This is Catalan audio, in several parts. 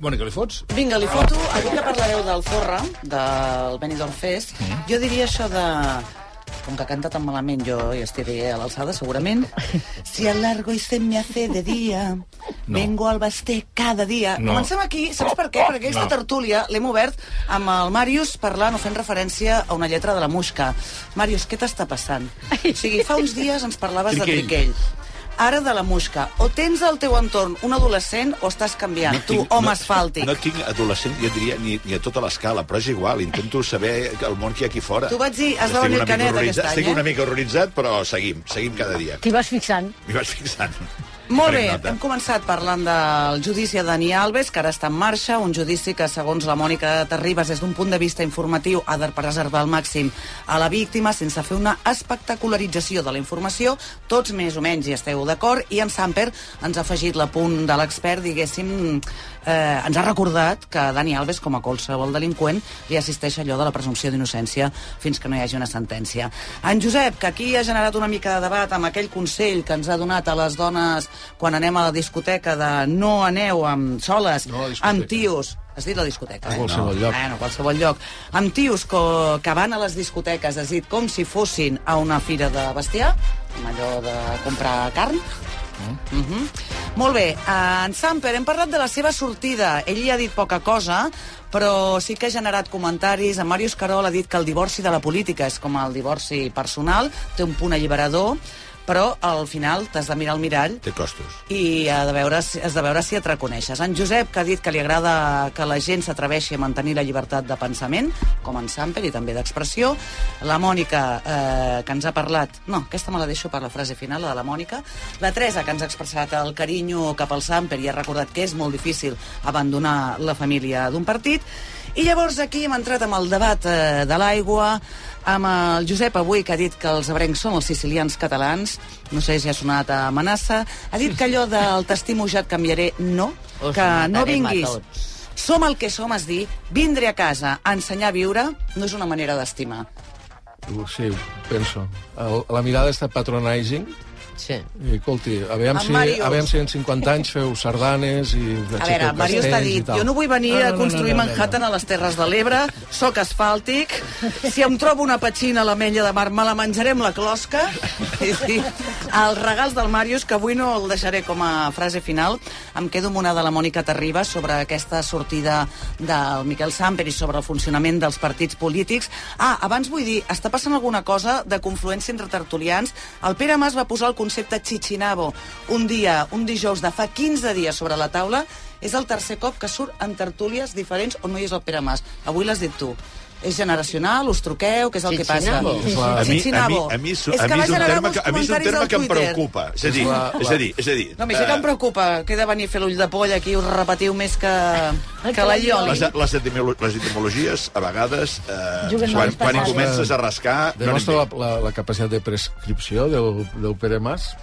Mònica, li fots? Vinga, li foto, avui que parlareu del Zorra, del Benidorm Fest, Mm. jo diria això de... Com que canta tan malament, jo hi estiré a l'alçada, segurament. Si el largo y se me hace de día, No. vengo al basté cada dia. No. Comencem aquí, saps per què? Perquè aquesta No. tertúlia l'hem obert amb el Màrius parlant o fent referència a una lletra de la Musca. Màrius, què t'està passant? O sigui, fa uns dies ens parlaves de Triquell. Ara de la Musca. O tens al teu entorn un adolescent o estàs canviant. tu, home no, asfàltic. No tinc adolescent, jo diria, ni, ni a tota l'escala, però és igual, intento saber el món que hi ha aquí fora. T'ho vaig dir, has de venir Canet aquest any, Estic eh? una mica horroritzat, però seguim, seguim cada dia. T'hi vas fixant. M'hi vaig fixant. Molt bé, hem començat parlant del judici a Dani Alves, que ara està en marxa, un judici que, segons la Mònica Terribas, des d'un punt de vista informatiu, ha de preservar al màxim a la víctima sense fer una espectacularització de la informació. Tots més o menys hi esteu d'acord, i en Samper ens ha afegit l'apunt de l'expert, diguéssim, eh, ens ha recordat que Dani Alves, com a qualsevol delinqüent, li assisteix allò de la presumpció d'innocència fins que no hi hagi una sentència. En Josep, que aquí ha generat una mica de debat amb aquell consell que ens ha donat a les dones quan anem a la discoteca de no aneu amb soles, No amb tios Has dit la discoteca, A eh? qualsevol lloc. Bueno, a qualsevol lloc. Amb tios que, que van a les discoteques, has dit, com si fossin a una fira de bestiar, amb allò de comprar carn. Mm. Mm -hmm. Molt bé, eh, en Samper, hem parlat de la seva sortida. Ell hi ha dit poca cosa, però sí que ha generat comentaris. En Màrius Carol ha dit que el divorci de la política és com el divorci personal, té un punt alliberador, però al final t'has de mirar al mirall Té costos. i ha de veure, has de veure si et reconeixes. En Josep, que ha dit que li agrada que la gent s'atreveixi a mantenir la llibertat de pensament, com en Samper, i també d'expressió. La Mònica, eh, que ens ha parlat... No, aquesta me la deixo per la frase final, la de la Mònica. La Teresa, que ens ha expressat el carinyo cap al Samper i ha recordat que és molt difícil abandonar la família d'un partit. I llavors aquí hem entrat amb el debat eh, de l'aigua, amb el Josep avui, que ha dit que els abrencs són els sicilians catalans, no sé si ha sonat a amenaça, ha dit que allò del testimujat canviaré, no, Us que no vinguis. Som el que som, has dit, vindre a casa a ensenyar a viure no és una manera d'estimar. Sí, penso. El, la mirada està patronizing. Sí. I, escolti, aviam En si, aviam si en 50 anys feu sardanes i A veure, Màrius t'ha i dit, jo no vull venir No, no, a no, construir no, no, no, Manhattan a les Terres de l'Ebre, sóc asfàltic, si em trobo una petxina a l'Ametlla de Mar, me la menjaré amb la closca. Sí. Els regals del Màrius, que avui no el deixaré com a frase final, em quedo amb una de la Mònica Terribas sobre aquesta sortida del Miquel Samper i sobre el funcionament dels partits polítics. Ah, abans vull dir, està passant alguna cosa de confluència entre tertulians. El Pere Mas va posar el concepte Chichinabo un dia, un dijous de fa 15 dies sobre la taula. És el tercer cop que surt en tertúlies diferents on no hi és el Pere Mas. Avui l'has dit tu. És generacional, us truqueu, què és el que passa? A mi, a mi, a mi, a mi és un terme que, a mi és un terme que em preocupa. És a dir, és a dir, és a dir... No, a mi sí que em preocupa que he de venir a fer l'ull de poll aquí, us repetiu més que, que la Ioli. les, les, etimolo- les etimologies, a vegades, eh, quan, quan hi comences a rascar... No Demostra anem la, la, la capacitat de prescripció del, del Pere Mas.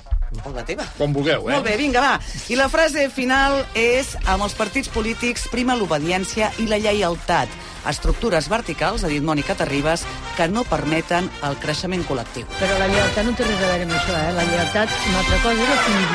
O la teva. Com vulgueu, eh? Molt bé, vinga, va. I la frase final és amb els partits polítics prima l'obediència i la lleialtat. Estructures verticals, ha dit Mònica Terribas, que no permeten el creixement col·lectiu. Però la lleialtat no té res a veure amb això, eh? La lleialtat, una altra cosa és la.